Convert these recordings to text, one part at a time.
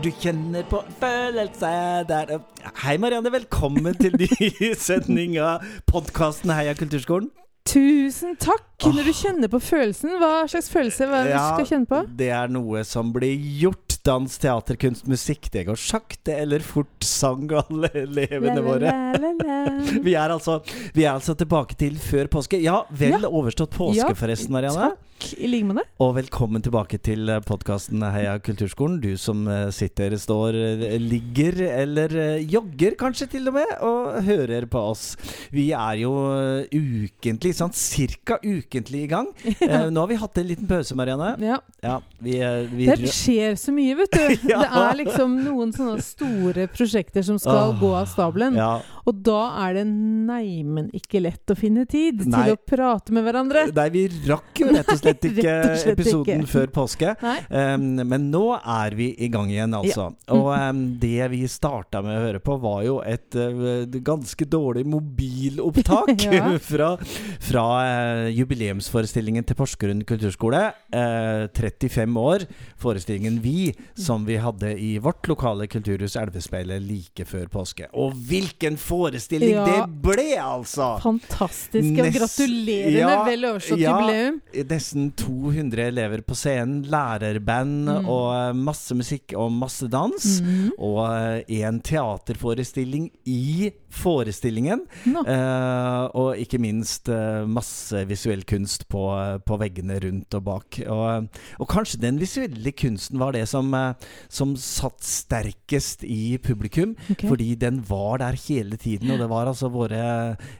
Når du kjenner på følelse der Hei, Marianne. Velkommen til ny sending av podkasten Heia Kulturskolen. Tusen takk! Når du kjenner på følelsen, hva slags følelse hva det du skal kjenne på? Det er noe som blir gjort. Dans, teater, kunst, musikk. Det går sakte eller fort, sang alle elevene våre. Vi er, altså, vi er altså tilbake til før påske. Ja, vel ja. overstått påske, ja, forresten, Marianne. Takk, i like måte. Og velkommen tilbake til podkasten Heia Kulturskolen. Du som eh, sitter, står, eh, ligger eller eh, jogger kanskje til og med, og hører på oss. Vi er jo ukentlig, sånn cirka ukentlig i gang. Ja. Nå har vi hatt en liten pause, Marianne. Ja. ja vi, vi det skjer så mye, vet du. ja. Det er liksom noen sånne store prosjekter som skal oh. gå av stabelen. Og da er det neimen ikke lett å finne tid Nei. til å prate med hverandre. Nei, vi rakk jo rett og slett ikke slett episoden ikke. før påske. Um, men nå er vi i gang igjen, altså. Ja. Og um, det vi starta med å høre på, var jo et uh, ganske dårlig mobilopptak ja. fra, fra uh, jubileumsforestillingen til Porsgrunn kulturskole. Uh, 35 år. Forestillingen Vi, som vi hadde i vårt lokale kulturhus Elvespeilet like før påske. Og hvilken forestilling ja. det ble, altså! Fantastisk. Og gratulerer ja, med vel overstått ja, jubileum. Nesten 200 elever på scenen, lærerband mm. og eh, masse musikk og masse dans. Mm. Og eh, en teaterforestilling i forestillingen. No. Uh, og ikke minst uh, masse visuell kunst på, på, veggene rundt og bak. Og, og, kanskje den visuelle kunsten var det som, uh, som satt sterkest i publikum. Okay. Fordi den var der hele tiden. Og det var altså våre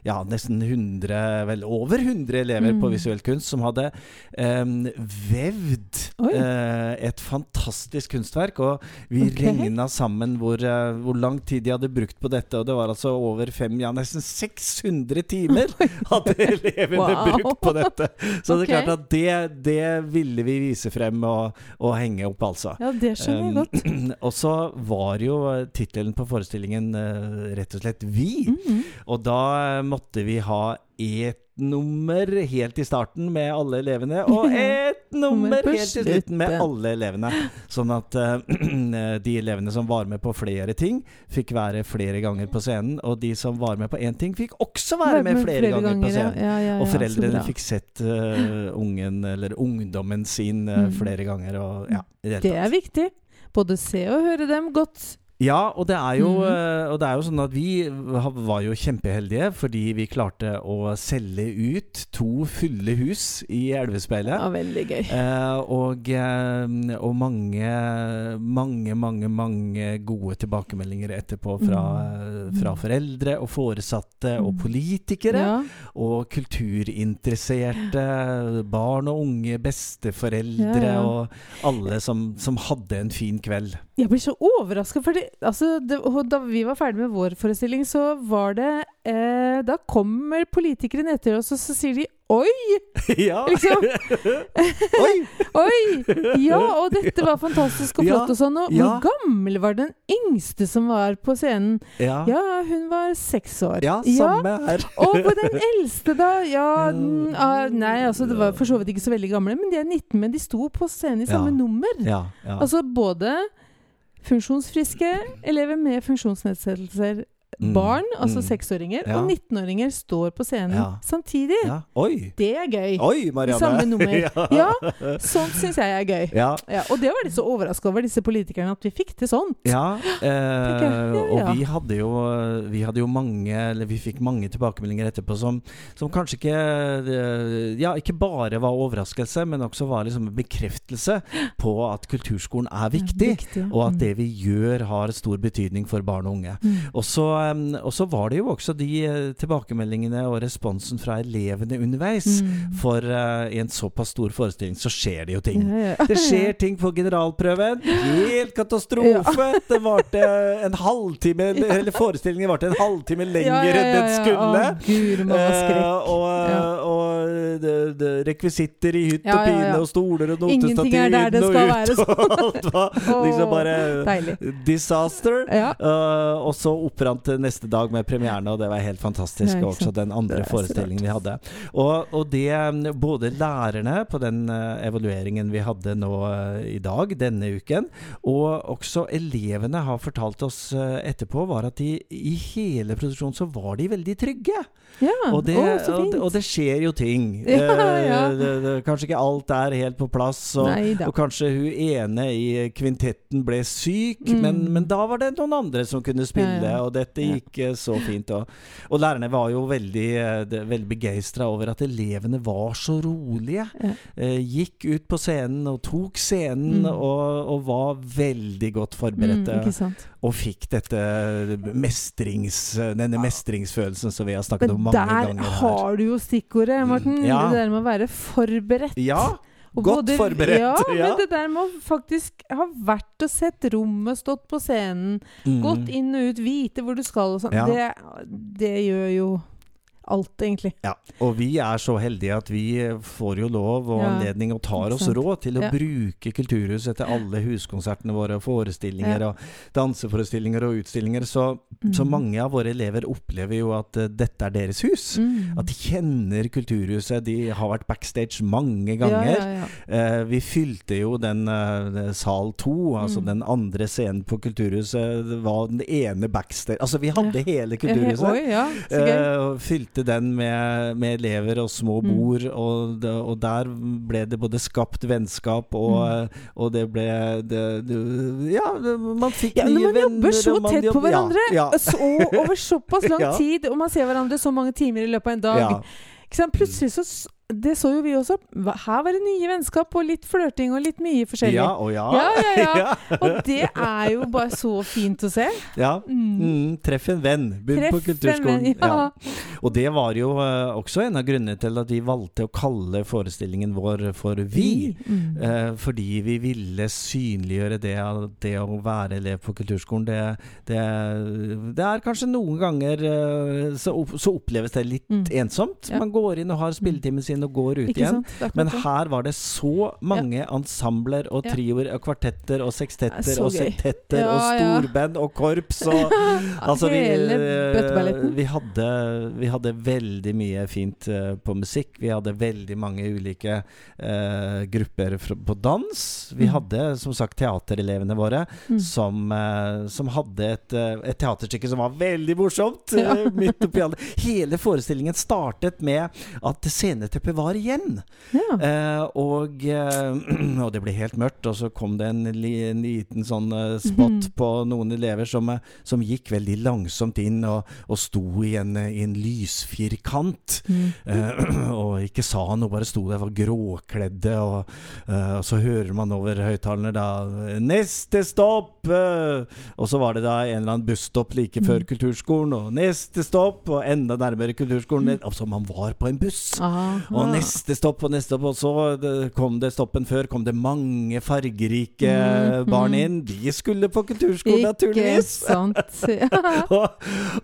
ja, nesten 100, vel over 100 elever mm. på visuell kunst som hadde um, vevd uh, et fantastisk kunstverk. Og vi okay. regna sammen hvor, uh, hvor, lang tid de hadde brukt på dette, og det var altså over fem, ja nesten 600 timer hadde elevene wow. brukt på dette. Så okay. det er klart at det, det ville vi vise frem og, og, henge opp, altså. Ja, det skjønner jeg um, godt. og så var jo tittelen på forestillingen uh, rett og slett Vi. Mm -hmm. Og da måtte vi ha et nummer helt i starten med alle elevene, og ett nummer helt i slutten med alle elevene. Sånn at uh, de elevene som var med på flere ting, fikk være flere ganger på scenen. Og de som var med på én ting, fikk også være med flere, flere ganger, på scenen. Ja, ja, ja, og foreldrene fikk sett uh, ungen, eller ungdommen sin, uh, flere ganger. Og, det, det er viktig. Både se og høre dem godt. Ja, og det, jo, mm. og det, er jo, sånn at vi var jo kjempeheldige fordi vi klarte å selge ut to fulle hus i Elvespeilet. Ja, veldig gøy. Eh, og, eh, og, mange, mange, mange mange gode tilbakemeldinger etterpå fra, mm. fra foreldre og foresatte mm. og politikere. Ja. Og kulturinteresserte barn og unge, besteforeldre ja, og alle som, som hadde en fin kveld. Jeg blir så overraska, for altså, da vi var ferdig med vår forestilling, så var det eh, Da kommer politikerne etter oss, og så sier de Oi! Ja. Liksom. Oi! Oi! Ja, og dette var fantastisk og flott ja. og sånn. Og ja. hvor gammel var den yngste som var på scenen? Ja, ja hun var seks år. Ja, samme her. og på den eldste, da? Ja, Nei, altså, det var for så vidt ikke så veldig gamle, men de er 19. Men de sto på scenen i samme nummer. Altså både funksjonsfriske elever med funksjonsnedsettelser Mm, barn, altså mm. seksåringer, ja. og 19-åringer står på scenen ja. samtidig. Ja. Det er gøy. Oi, Marianne. Samme nummer. ja. Sånt syns jeg er gøy. og det var de så overraska over, disse politikerne, at vi fikk til sånt. Ja, eh, og vi hadde, jo, vi hadde jo mange Eller vi fikk mange tilbakemeldinger etterpå som, som kanskje ikke eh, Ja, ikke bare var overraskelse, men også var liksom en bekreftelse på at kulturskolen er viktig, viktig og at mm. det vi gjør, har stor betydning for barn og unge. Mm. Og så Ehm, og så var det jo også de eh, tilbakemeldingene og responsen fra elevene underveis. Mm. For uh, i en såpass stor forestilling så skjer det jo ting. Ja, ja. Det skjer ting på generalprøven. Helt katastrofe! Ja. Det varte en halvtime Eller forestillingen varte en halvtime lenger enn den skulle. Å, Gud, uh, og, og de, de, rekvisitter i hytt og pine og stoler og notestativ inn og ut. Og alt var liksom bare Deilig. disaster. Uh, og så opprant neste dag med premierene, og det var helt fantastisk. Ja, også den andre forestillingen vi hadde. Og, og, det både lærerne på den evalueringen vi hadde nå i dag, denne uken, og også elevene har fortalt oss etterpå, var at de i hele produksjonen så var de veldig trygge. Ja, og, det, å, og, og, det skjer jo ting. Ja, ja. Det, det, kanskje ikke alt er helt på plass, og, og kanskje hun ene i kvintetten ble syk, mm. men, men, da var det noen andre som kunne spille, og dette gikk eh, så fint. Og, lærerne var jo veldig, eh, veldig begeistra over at elevene var så rolige. Eh, gikk ut på scenen og tok scenen, mm. og, var veldig godt forberedte. Mm, og fikk dette mestrings, denne mestringsfølelsen som vi har snakket om mange ganger. Men der har du jo stikkordet, Morten. Mm, ja. Det der med å være forberedt. Ja, Godt både, forberedt. Ja, ja, men det der med å faktisk ha vært og sett rommet, stått på scenen, mm. gått inn og ut, vite hvor du skal og sånn, ja. det, det, gjør jo alt, egentlig. Ja, og vi er så heldige at vi får jo lov og anledning og tar oss råd til å ja. bruke Kulturhuset til alle huskonsertene våre, og forestillinger ja. og danseforestillinger og utstillinger. Så, mm. så, mange av våre elever opplever jo at uh, dette er deres hus. Mm. At de kjenner Kulturhuset. De har vært backstage mange ganger. Uh, vi fylte jo den uh, sal to, altså mm. den andre scenen på Kulturhuset. Var den ene backstage Altså, vi hadde hele Kulturhuset. Oi, ja, så gøy. fylte fylte den med, med elever og små mm. bord, mm. og, og, der ble det både skapt vennskap og, mm. og det ble det, det, Ja, man fikk ja, nye venner. Når man jobber så tett jobb, på hverandre ja, ja. så, over såpass lang tid, og man ser hverandre så mange timer i løpet av en dag Plutselig så det så jo vi også. Her var det nye vennskap og litt flørting og litt mye forskjellig. Ja og ja. ja, ja, ja. Og det er jo bare så fint å se. Ja. Mm. Mm, treff en venn. Begynn på kulturskolen. Venn, ja. Og det var jo uh, også en av grunnene til at vi valgte å kalle forestillingen vår for Vi. Mm. Uh, fordi vi ville synliggjøre det, det å være elev på kulturskolen. Det, det, det er kanskje noen ganger uh, så, så, oppleves det litt mm. ensomt. Man går inn og har spilletimen sin inn og går ut igjen. Men her var det så mange ja. ensembler og trioer og kvartetter og sekstetter og septetter ja, og storband og korps og Altså, vi, eh, vi, hadde, vi hadde veldig mye fint uh, på musikk. Vi hadde veldig mange ulike uh, grupper på dans. Vi mm. hadde som sagt teaterelevene våre mm. som, uh, som, hadde et, et, teaterstykke som var veldig morsomt. Ja. Hele forestillingen startet med at sceneteppet kjøpet var igjen. Ja. Eh, og, eh, og, det ble helt mørkt, og så kom det en, en liten sånn uh, spot mm. på noen elever som, eh, som, gikk veldig langsomt inn og, og sto i en, i en lysfirkant. Mm. Eh, og ikke sa noe, bare sto der, var gråkledde, og, eh, og så hører man over høyttalerne da 'Neste stopp!' og så var det da en eller annen busstopp like før mm. kulturskolen, og 'neste stopp!' og enda nærmere kulturskolen. Mm. Altså, man var på en buss. Aha. Og neste stopp og neste stopp. Og så kom det stoppen før, kom det mange fargerike mm, barn inn. De skulle på kulturskolen, naturligvis! Ikke sant. Og,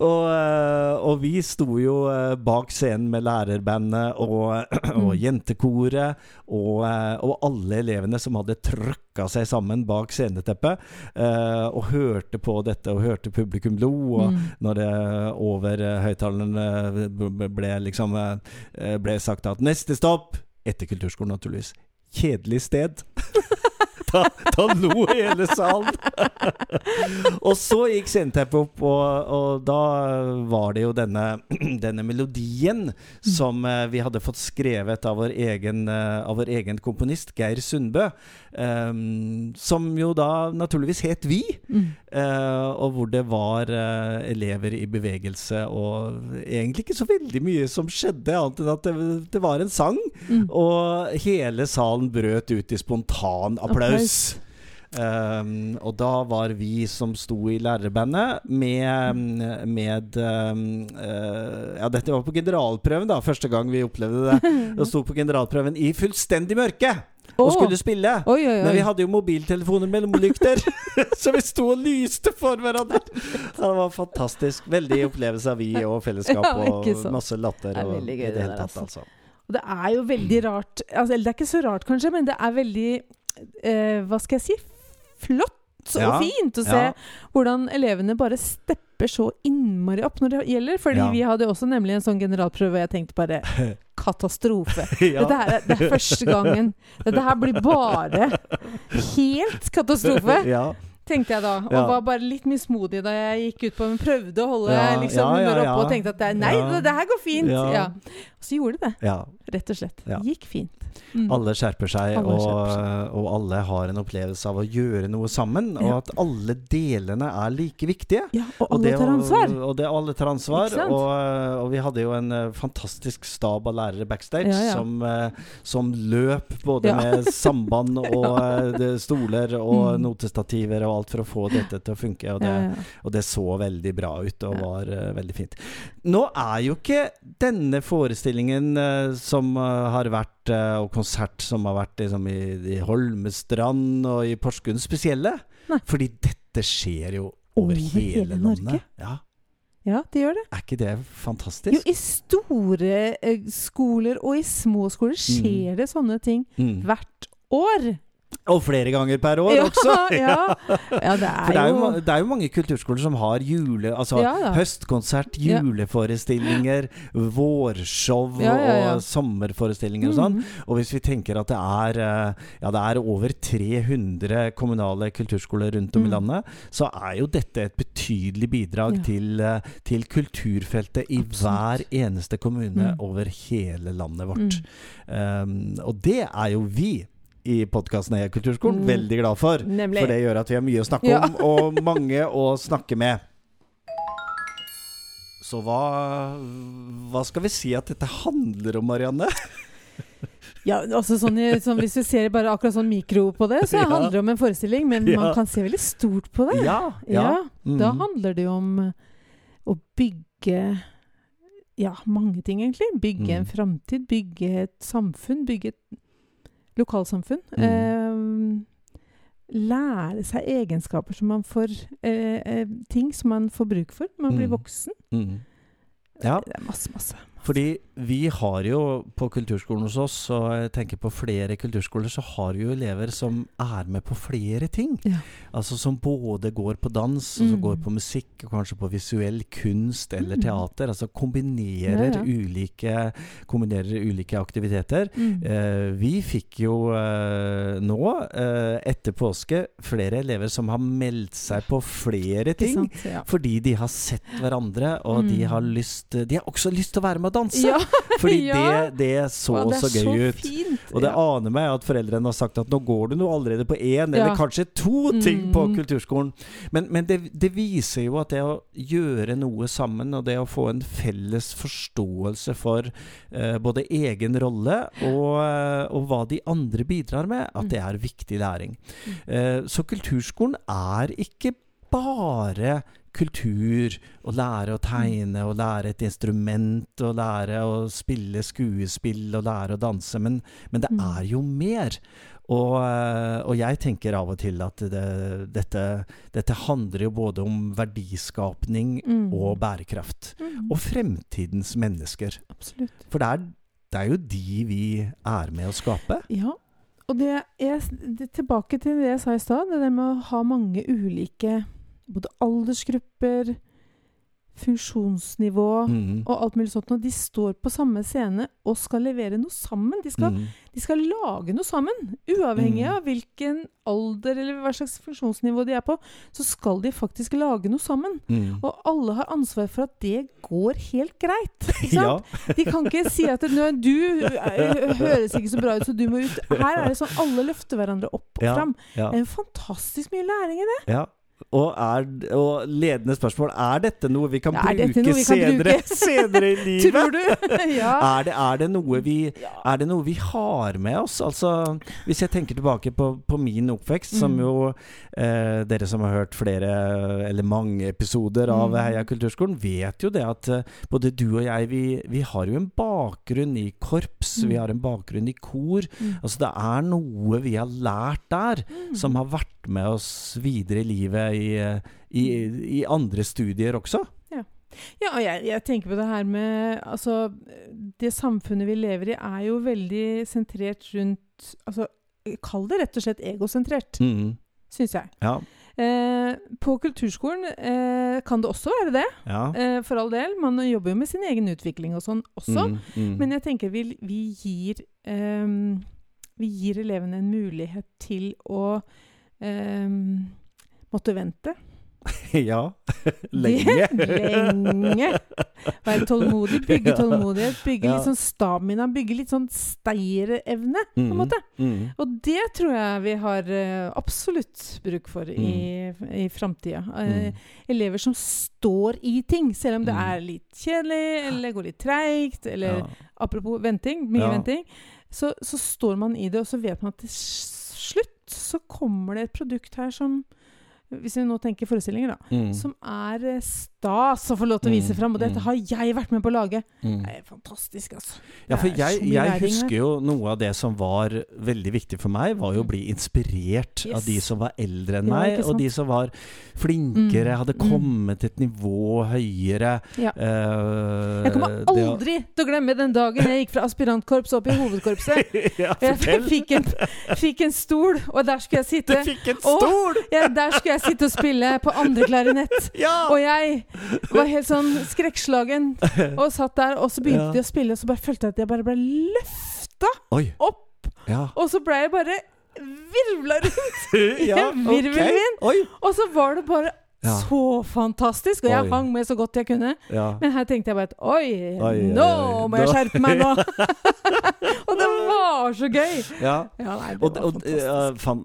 og, eh, og, vi sto jo eh, bak scenen med lærerbandet og, og mm. jentekoret og, eh, og, alle elevene som hadde trøkka seg sammen bak sceneteppet og hørte på dette og hørte publikum lo. Og mm. når det over høyttalerne ble liksom ble sagt at neste stopp etter kulturskolen, naturligvis. Kjedelig sted. da, da lo hele salen. og så gikk sceneteppet opp, og, og, da var det jo denne, denne melodien som uh, vi hadde fått skrevet av vår egen, uh, av vår egen komponist, Geir Sundbø. Um, som jo da naturligvis het Vi, mm. uh, og hvor det var elever i bevegelse, og egentlig ikke så veldig mye som skjedde, annet enn at det, det var en sang, mm. og hele salen brøt ut i spontan applaus. Applaus. Um, og da var vi som sto i lærerbandet, med, med um, uh, Ja, dette var på generalprøven, da. Første gang vi opplevde det. Og sto på generalprøven i fullstendig mørke! Og skulle spille. Oi, oi, oi. Men vi hadde jo mobiltelefoner mellom lykter, så vi sto og lyste for hverandre. det var fantastisk. Veldig opplevelse av vi og fellesskap og masse latter. Det er veldig gøy, det, det der, altså. altså. Og det er jo veldig rart altså, Eller det er ikke så rart, kanskje, men det er veldig eh, Hva skal jeg si? Flott ja. og fint å se ja. hvordan elevene bare stepper så innmari opp når det gjelder. Fordi ja. vi hadde også nemlig en sånn generalprøve, og jeg tenkte bare Katastrofe. Dette her er, det er første gangen. Dette her blir bare helt katastrofe. Ja tenkte jeg da. Og var bare litt mismodig da jeg gikk ut på Men prøvde å holde liksom, humøret oppe og tenkte at det, nei, det, det her går fint. Og så gjorde det det. Rett og slett. Gikk fint. Mm. Alle skjerper seg, alle og, skjerper og, alle har en opplevelse av å gjøre noe sammen. Og at alle delene er like viktige. Ja, og alle tar ansvar. Og, det alle tar ansvar. Og, og, vi hadde jo en uh, fantastisk stab av lærere backstage som, uh, som, løp både med samband og uh, stoler og mm. notestativer og alt for å få dette til å funke. Og det, ja, ja. Og det så veldig bra ut og var uh, veldig fint. Nå er jo ikke denne forestillingen uh, som uh, har vært, og konsert som har vært liksom, i, i, Holmestrand og i Porsgrunn, spesielle. Nei. Fordi dette skjer jo over, over hele, hele landet. Ja. Ja, det gjør det. Er ikke det fantastisk? Jo, i store eh, skoler og i små skoler skjer mm. det sånne ting mm. hvert år. Og flere ganger per år ja, også. Ja. ja, det er, For det er, jo, det er jo mange kulturskoler som har jule, altså ja, høstkonsert, juleforestillinger, vårshow og sommerforestillinger og sånn. Mm. Og hvis vi tenker at det er, eh, ja, det er over 300 kommunale kulturskoler rundt om mm. i landet, så er jo dette et betydelig bidrag til, eh, til, kulturfeltet i Absolutt. hver eneste kommune mm. over hele landet vårt. Um, og det er jo vi i podkasten Heia kulturskolen. Mm. Veldig glad for. Nemlig. For det gjør at vi har mye å snakke ja. om, og mange å snakke med. Så hva, hva skal vi si at dette handler om, Marianne? Ja, altså sånn, sånn, Hvis vi ser bare akkurat sånn mikro på det, så ja. handler det om en forestilling. Men ja. man kan se veldig stort på det. Ja, ja. Mm. Da handler det jo om å bygge ja, mange ting, egentlig. Bygge mm. en framtid, bygge et samfunn, bygge et lokalsamfunn. Mm. Eh, lære seg egenskaper som man får eh, eh, Ting som man får bruk for når man mm. blir voksen. Mm. Ja. Det er masse, masse. Fordi vi har jo på kulturskolen hos oss, og jeg tenker på flere kulturskoler, så har jo elever som er med på flere ting. Ja. Altså som både går på dans, mm. og som går på musikk, og kanskje på visuell kunst eller mm. teater. Altså kombinerer, ja, ja. Ulike, kombinerer ulike aktiviteter. Mm. Eh, vi fikk jo eh, nå, eh, etter påske, flere elever som har meldt seg på flere ting. Sant, fordi de har sett hverandre, og de mm. har lyst De har også lyst til å være med og danse! Ja. Fordi ja. det, det, så ja, det så gøy så ut. Fint. Og det aner meg at foreldrene har sagt at nå går du nå allerede på én eller kanskje to ting mm. på kulturskolen. Men, men det, det, viser jo at det å gjøre noe sammen, og det å få en felles forståelse for uh, både egen rolle og, uh, og, hva de andre bidrar med, at det er viktig læring. Uh, så kulturskolen er ikke bare kultur, å lære å tegne, å lære et instrument, å lære å spille skuespill, og lære å danse. Men, men det mm. er jo mer. Og, eh, og, jeg tenker av og til at det, dette, dette, handler jo både om verdiskapning mm. og bærekraft. Mm. Og fremtidens mennesker. Absolutt. For det er, det er, jo de vi er med å skape. Ja. Og det er, det, tilbake til det jeg sa i stad, det der med å ha mange ulike både aldersgrupper, funksjonsnivå mm. og alt mulig sånt. Og de står på samme scene og skal levere noe sammen. De skal, mm. de skal lage noe sammen. Uavhengig mm. av hvilken alder eller hva slags funksjonsnivå de er på, så skal de faktisk lage noe sammen. Mm. Og alle har ansvar for at det går helt greit. ja. De kan ikke si at du eh, høres ikke så bra ut, så du må ut. Her er det sånn alle løfter hverandre opp og fram. Ja. Det er fantastisk mye læring i det. Ja. Og, er, og, ledende spørsmål Er dette noe vi kan ja, bruke vi senere, kan bruke? senere, i livet? Tror du? ja. er, det, er, det vi, er, det, noe vi, har med oss? Altså, hvis jeg tenker tilbake på, på min oppvekst, mm. som jo eh, dere som har hørt flere eller mange episoder av mm. Heia kulturskolen, vet jo det at eh, både du og jeg, vi, vi, har jo en bakgrunn i korps, mm. vi har en bakgrunn i kor. Mm. Altså det er noe vi har lært der, mm. som har vært med oss videre i livet i, i, i andre studier også. Ja. Ja, og jeg, jeg, tenker på det her med Altså, det samfunnet vi lever i, er jo veldig sentrert rundt Altså, kall det rett og slett egosentrert, mm. syns jeg. Ja. Eh, på kulturskolen eh, kan det også være det, ja. eh, for all del. Man jobber jo med sin egen utvikling og sånn også. Mm, mm. Men jeg tenker vi, vi gir ehm, Vi gir elevene en mulighet til å ehm, måtte vente. ja. Lenge. Lenge. Være tålmodig, bygge tålmodighet, bygge ja. litt sånn stamina, bygge litt sånn steierevne, på en mm, måte. Mm. Og det tror jeg vi har uh, absolutt bruk for mm. i, i framtida. Uh, mm. Elever som står i ting, selv om det mm. er litt kjedelig, eller går litt treigt, eller ja. Apropos venting, mye ja. venting, så, så står man i det, og så vet man at til slutt så kommer det et produkt her som hvis vi nå tenker forestillinger, da, mm. som er eh, stas å få lov til å vise mm. fram. Og dette mm. har jeg vært med på å lage. Mm. Det er fantastisk, altså. Ja, for jeg, jeg husker jo noe av det som var veldig viktig for meg, var jo å bli inspirert yes. av de som var eldre enn meg, og de som var flinkere, mm. hadde kommet til et nivå høyere. Ja. Uh, jeg kommer aldri til å glemme den dagen jeg gikk fra aspirantkorps opp i hovedkorpset. ja, jeg fikk en, fikk en, stol, og der skulle jeg sitte. Du fikk en stol! Og, ja, der skulle jeg jeg sitte og spille på andre klarinett. Ja! Og jeg var helt sånn skrekkslagen og satt der, og så begynte ja. de å spille, og så bare følte jeg at jeg bare ble løfta opp. Ja. Og så ble jeg bare virvla rundt i virvelen min. Og så var det bare ja. Så fantastisk! Og jeg oi. hang med så godt jeg kunne. Ja. Men her tenkte jeg bare at oi, oi nå oi, må jeg skjerpe meg nå! og det var så gøy! Ja. Nei, og. Og,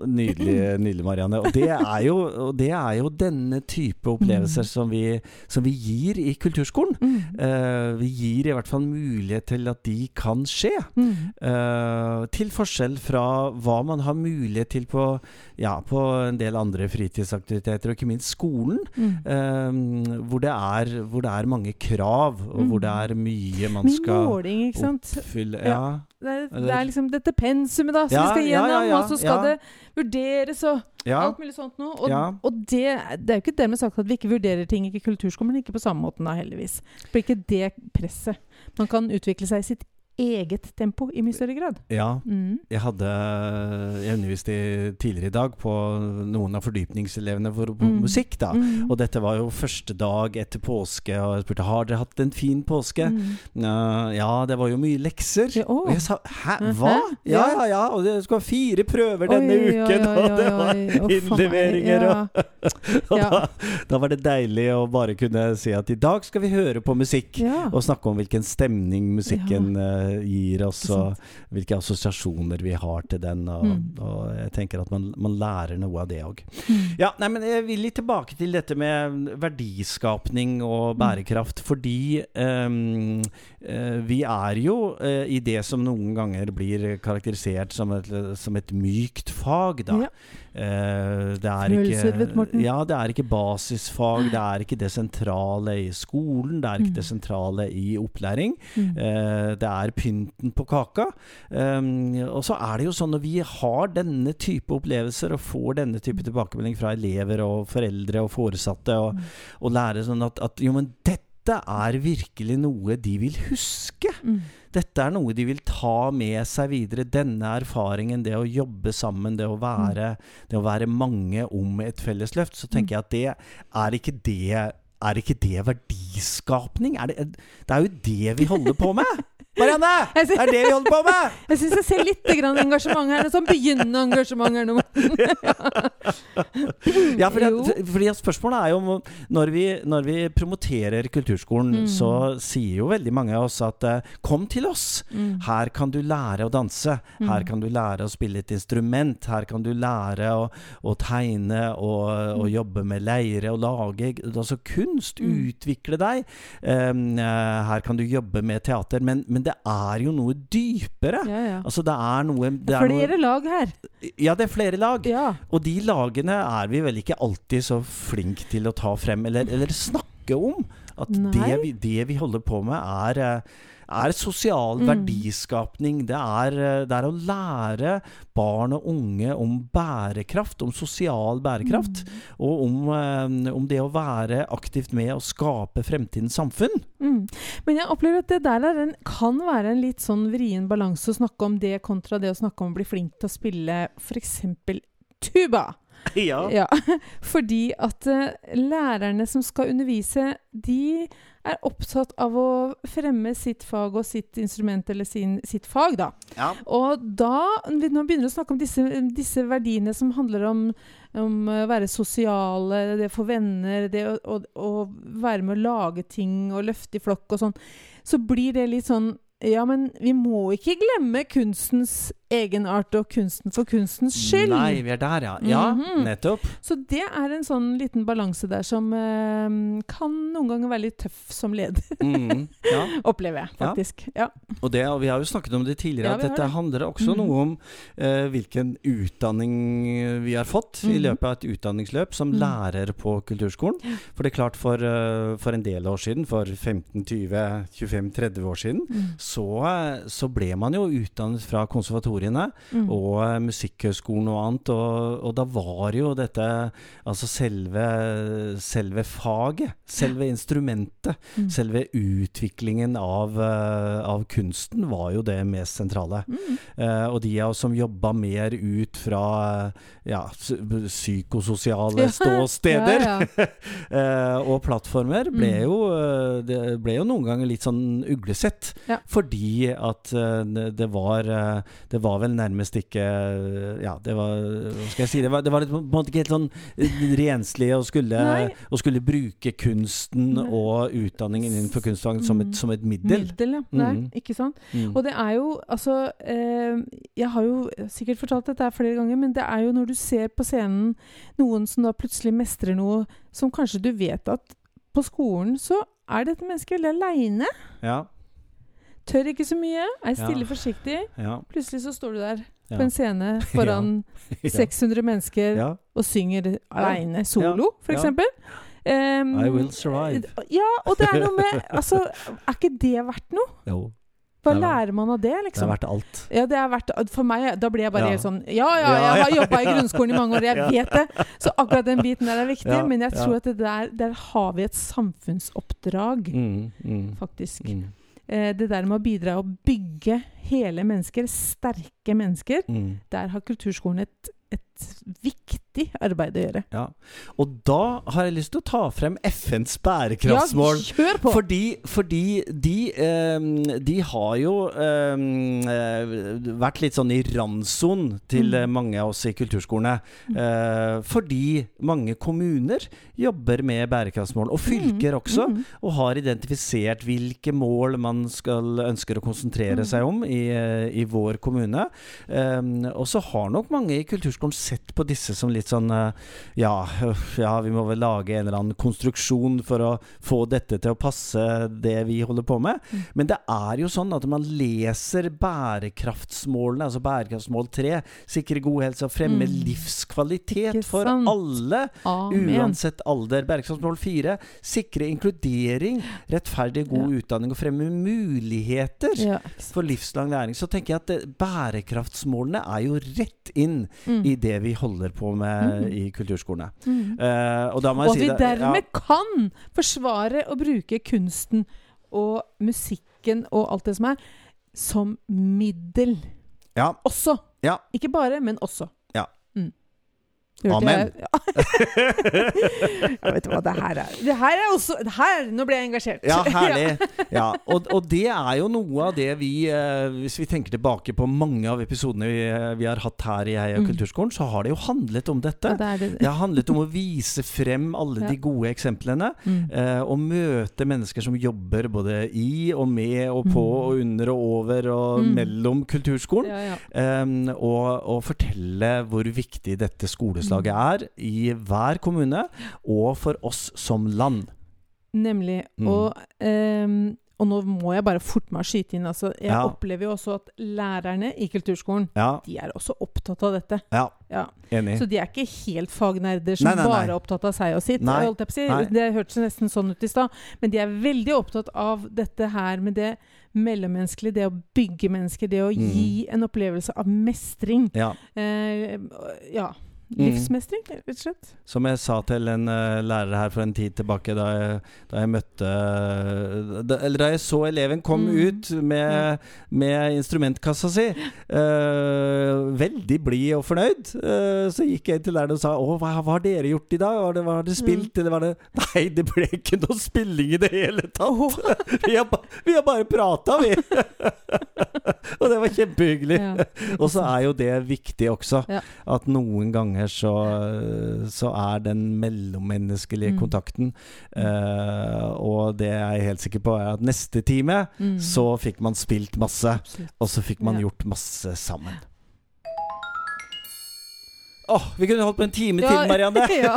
nydelig, nydelig, Marianne. Og det, jo, og det, er jo, denne type opplevelser mm. som, vi, som, vi, gir i kulturskolen. Mm. Uh, vi gir i hvert fall mulighet til at de kan skje. Mm. Uh, til forskjell fra hva man har mulighet til på, ja, på en del andre fritidsaktiviteter, og ikke minst skole skolen, mm. um, hvor, det er, hvor, det er, mange krav, og hvor det mm. er mye man Mye skal måling, ikke sant? oppfylle. Ja. Det, er, det, er, liksom dette pensumet da, som ja, vi skal gjennom, ja, og så skal det vurderes og alt mulig sånt noe. Og, og det, det, er jo ikke dermed sagt at vi ikke vurderer ting i kulturskolen, men ikke på samme måten da, heldigvis. For ikke det presset. Man kan utvikle seg i sitt eget tempo i mye større grad. Ja. Mm. Jeg hadde Jeg underviste tidligere i dag på noen av fordypningselevene for mm. musikk. da mm. Og dette var jo første dag etter påske, og jeg spurte har dere hatt en fin påske. Uh, ja, det var jo mye lekser. Ja. Og jeg sa hæ, hva? Ja, ja, ja. Og det skulle være fire prøver denne oi, uken, oi, oi, og det var innleveringer og, og da, da, var det deilig å bare kunne si at i dag skal vi høre på musikk, og snakke om hvilken stemning musikken uh, gir oss, og hvilke assosiasjoner vi har til den. Og, mm. og jeg tenker at man, man, lærer noe av det òg. Mm. Ja, nei, men jeg vil litt tilbake til dette med verdiskapning og mm. bærekraft. Fordi um, vi er jo uh, i det som noen ganger blir karakterisert som et, som et mykt fag, da. Ja. Uh, det er ikke, ja, det er ikke basisfag. Det er ikke det sentrale i skolen. Det er ikke mm. det sentrale i opplæring. Mm. Uh, det er pynten på kaka. Um, og så er det jo sånn når vi har denne type opplevelser og får denne type tilbakemelding fra elever og foreldre og foresatte, og, mm. og lærere, sånn at, at jo, men dette er virkelig noe de vil huske. Mm. Dette er noe de vil ta med seg videre. Denne erfaringen, det å jobbe sammen, det å være, mm. det å være mange om et felles løft. Så tenker jeg at det er ikke det er ikke det verdiskapning? Er det, det er jo det vi holder på med! Marianne! Det er det vi holder på med! Jeg syns jeg ser litt engasjement her. Sånn begynnende engasjement her nå. ja, fordi, at, fordi at spørsmålet er jo Når vi, når vi promoterer kulturskolen, mm. så sier jo veldig mange av oss at uh, kom til oss. Mm. Her kan du lære å danse. Mm. Her kan du lære å spille et instrument. Her kan du lære å, å tegne og, og, mm. jobbe med leire og lage altså kunst. Utvikle deg. Um, uh, her kan du jobbe med teater. men, men men det er jo noe dypere. Ja, ja. Altså, det er noe det er Flere noe, lag her. Ja, det er flere lag. Ja. Og de lagene er vi vel ikke alltid så flinke til å ta frem, eller, eller snakke om. At det vi, det vi, holder på med, er uh, er sosial mm. verdiskapning. Det er, eh, det er, å lære barn og unge om bærekraft, om sosial bærekraft. Mm. Og om, eh, om, det å være aktivt med å skape fremtidens samfunn. Mm. Men jeg opplever at det der en, kan være en litt sånn vrien balanse å snakke om det kontra det å snakke om å bli flink til å spille f.eks. tuba. ja. ja. Fordi at uh, lærerne som skal undervise, de er opptatt av å fremme sitt fag og sitt instrument eller sin, sitt fag, da. Ja. Og da, når vi begynner å snakke om disse, disse verdiene som handler om, om å være sosiale, det å få venner, det å, å, å, være med å lage ting og løfte i flokk og sånn, så blir det litt sånn ja, men vi må ikke glemme kunstens egenart og kunsten for kunstens skyld. Nei, vi er der, ja. Ja, mm -hmm. nettopp. Så det er en sånn liten balanse der som eh, kan noen ganger være litt tøff som leder. Mm, ja. Opplever jeg, faktisk. Ja. Og, det, og, vi har jo snakket om det tidligere, at dette det. handler også mm. noe om eh, hvilken utdanning vi har fått i mhm. løpet av et utdanningsløp som mhm. lærer på kulturskolen. For det er klart, for, uh, for en del år siden, for 15-20-25-30 år siden, mm. så, så ble man jo utdannet fra konservatoriet konservatoriene mm. og uh, Musikkhøgskolen og annet. Og, og, da var jo dette Altså selve, selve faget, selve instrumentet, mm. selve utviklingen av, uh, av, kunsten var jo det mest sentrale. Mm. Uh, og de av oss som jobba mer ut fra ja, psykososiale ståsteder ja, ja. og plattformer, ble mm. jo, det ble jo noen ganger litt sånn uglesett. Fordi at det var, det var vel nærmest ikke Ja, det var Hva skal jeg si? Det var, det var på en måte ikke helt sånn renslig å skulle, å skulle bruke kunsten Nei. og utdanningen innenfor kunstfag som, mm. som, et middel. Middel, ja. Nei, mm. ikke sant. Mm. Og det er jo altså eh, Jeg har jo sikkert fortalt dette flere ganger, men det er jo når du ser på scenen noen som da plutselig mestrer noe som kanskje du vet at på skolen så er dette mennesket veldig aleine. Ja. Tør ikke så mye. Er stille, ja. forsiktig. Ja. Plutselig så står du der ja. på en scene foran 600 mennesker og synger aleine solo, for f.eks. Um, I will survive. Ja, og det er noe med Altså, er ikke det verdt noe? Jo. Hva lærer man av det, liksom? Det er verdt alt. Ja, det er verdt For meg, da blir jeg bare helt sånn Ja, ja, jeg har jobba i grunnskolen i mange år, jeg vet det. Så akkurat den biten der er viktig. men jeg tror at der, der, har vi et samfunnsoppdrag, mm, mm, faktisk. Mm. Eh, det der med å bidra å bygge hele mennesker, sterke mennesker, mm. der har kulturskolen et, et viktig arbeid å gjøre. Ja. Og da har jeg lyst til å ta frem FNs bærekraftsmål. Ja, kjør på! Fordi, fordi de, eh, de, har jo eh, vært litt sånn i randsonen til mm. mange av oss i kulturskolene. Mm. Eh, fordi mange kommuner jobber med bærekraftsmål, og fylker mm. også, mm. og har identifisert hvilke mål man skal, ønsker å konsentrere mm. seg om i, eh, i vår kommune. Ehm, og så har nok mange i kulturskolen sett på disse som litt sånn eh, ja, ja, vi må vel lage en eller annen konstruksjon for å få dette til å passe det vi holder på med. Mm. Men det er jo sånn at man leser bærekraftsmålene, altså bærekraftsmål 3, sikre god helse og fremme mm. livskvalitet for alle, Amen. uansett alder. Bærekraftsmål 4, sikre inkludering, rettferdig god ja. utdanning og fremme muligheter ja. for livslang læring. Så tenker jeg at bærekraftsmålene er jo rett inn mm. i det vi holder på med mm. i kulturskolene. Mm. Uh, og, og si vi dermed ja. kan forsvare å bruke kunsten og musikken og alt det som er, som middel. Ja. Også. Ja. Ikke bare, men også. Amen. Jeg, ja. vet du hva, det her er Det her er også her, Nå ble jeg engasjert. Ja, herlig. Ja, og, og, det er jo noe av det vi eh, Hvis vi tenker tilbake på mange av episodene vi, eh, vi har hatt her i Heia mm. kulturskolen, så har det jo handlet om dette. Ja, det, det. det, har handlet om å vise frem alle ja. de gode eksemplene. Mm. Eh, og møte mennesker som jobber både i og med og på mm. og under og over og mm. mellom kulturskolen. Um, og, og fortelle hvor viktig dette skoleslaget forslaget er i hver kommune, og for oss som land. Nemlig. Mm. Og, um, og, nå må jeg bare forte meg å skyte inn. Altså, jeg ja. opplever jo også at lærerne i kulturskolen ja. de er også opptatt av dette. Ja, ja. Enig. Så de er ikke helt fagnerder som nei, nei, nei. bare er opptatt av seg og sitt. Det hørtes nesten sånn ut i stad. Men de er veldig opptatt av dette her med det mellommenneskelige, det å bygge mennesker, det å mm. gi en opplevelse av mestring. Ja. Eh, ja livsmestring, rett og slett. Som jeg sa til en uh, lærer her for en tid tilbake, da jeg, da jeg møtte da, Eller da jeg så eleven kom mm. ut med, med, instrumentkassa si, uh, veldig blid og fornøyd, uh, så gikk jeg til læreren og sa Å, hva, hva, har dere gjort i dag? Har det, det spilt, mm. eller var det Nei, det ble ikke noe spilling i det hele tatt! vi, har vi har bare prata, vi! og det var kjempehyggelig. Ja. og så er jo det viktig også. Ja. At noen ganger så, så er den mellommenneskelige mm. kontakten uh, Og det jeg er helt sikker på er at neste time mm. så fikk man spilt masse. Og så fikk man gjort masse sammen. Åh, oh, Vi kunne holdt på en time ja, til, Marianne. ja.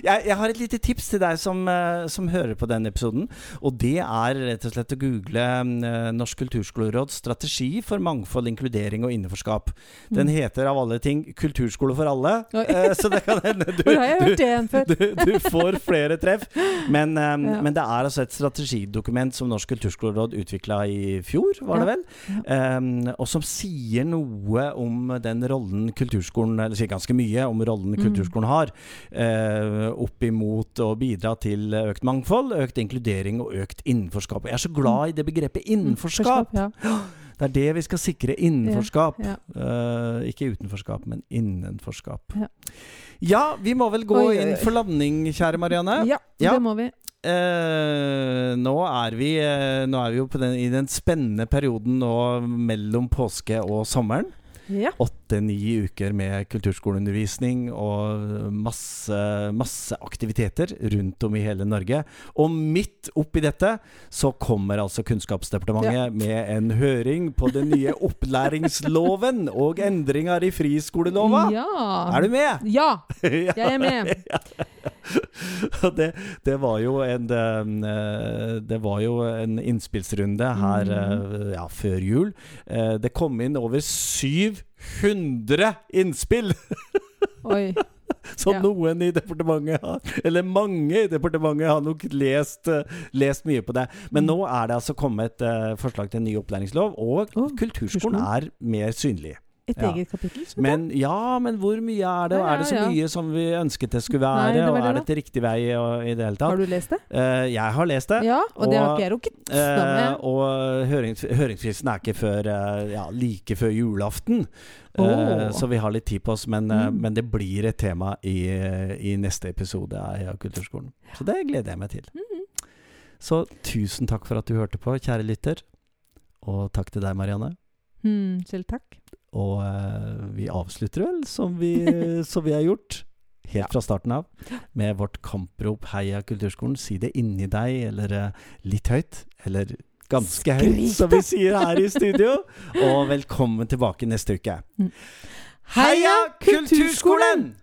jeg, jeg, har et lite tips til deg som, uh, som, hører på denne episoden. Og det er rett og slett å google uh, Norsk kulturskoleråds strategi for mangfold, inkludering og innenforskap. Den mm. heter av alle ting Kulturskole for alle. Uh, så det kan hende du, du, du, du, får flere treff. Men, men, det er altså et strategidokument som Norsk kulturskoleråd utvikla i fjor, var det vel? Um, og som sier noe om den rollen kulturskolen kulturskolen eller sier ganske mye om rollen mm. kulturskolen har, eh, opp imot å bidra til økt mangfold, økt inkludering og økt innenforskap. Jeg er så glad i det begrepet innenforskap. Ja. Det er det vi skal sikre. Innenforskap. Ja, ja. Uh, ikke utenforskap, men innenforskap. Ja. ja. vi må vel gå oi, oi, oi. inn for landing, kjære Marianne? Ja, det må vi. Uh, nå, er vi, uh, nå er vi jo den, i den spennende perioden nå mellom påske og sommeren. Åtte-ni uker med kulturskoleundervisning og masse, masse aktiviteter rundt om i hele Norge. Og midt oppi dette så kommer altså Kunnskapsdepartementet ja. med en høring på den nye opplæringsloven og endringer i friskolelova. Ja. Er du med? Ja, jeg er med. det, det, var jo en eh, Det var jo en innspillsrunde her mm. ja, før jul. Eh, det kom inn over 700 innspill! Oi. Så ja. noen i departementet har, eller mange i departementet har nok lest, lest mye på det. Men mm. nå er det altså kommet uh, forslag til en ny opplæringslov, og oh, kulturskolen er mer synlig. Et ja. eget kapittel? Men, ja, men hvor mye er det? Og er det så mye som vi ønsket det skulle være? Nei, det og er det til riktig vei og, i det hele tatt? Har du lest det? Uh, jeg har lest det. Ja, Og, og det har ikke jeg rukket. Uh, og hørings, høringsfristen er ikke før uh, ja, like før julaften. Oh. Så vi har litt tid på oss, men, mm. men det blir et tema i, i neste episode av Kulturskolen. Så det gleder jeg meg til. Mm. Så tusen takk for at du hørte på, kjære lytter. Og takk til deg, Marianne. Mm, selv takk. Og uh, vi avslutter vel som vi, som vi har gjort. Helt ja. fra starten av, med vårt kamprop 'Heia kulturskolen'. Si det inni deg, eller uh, litt høyt. Eller ganske høyt, som vi sier her i studio. Og velkommen tilbake neste uke. Mm. Heia Kulturskolen!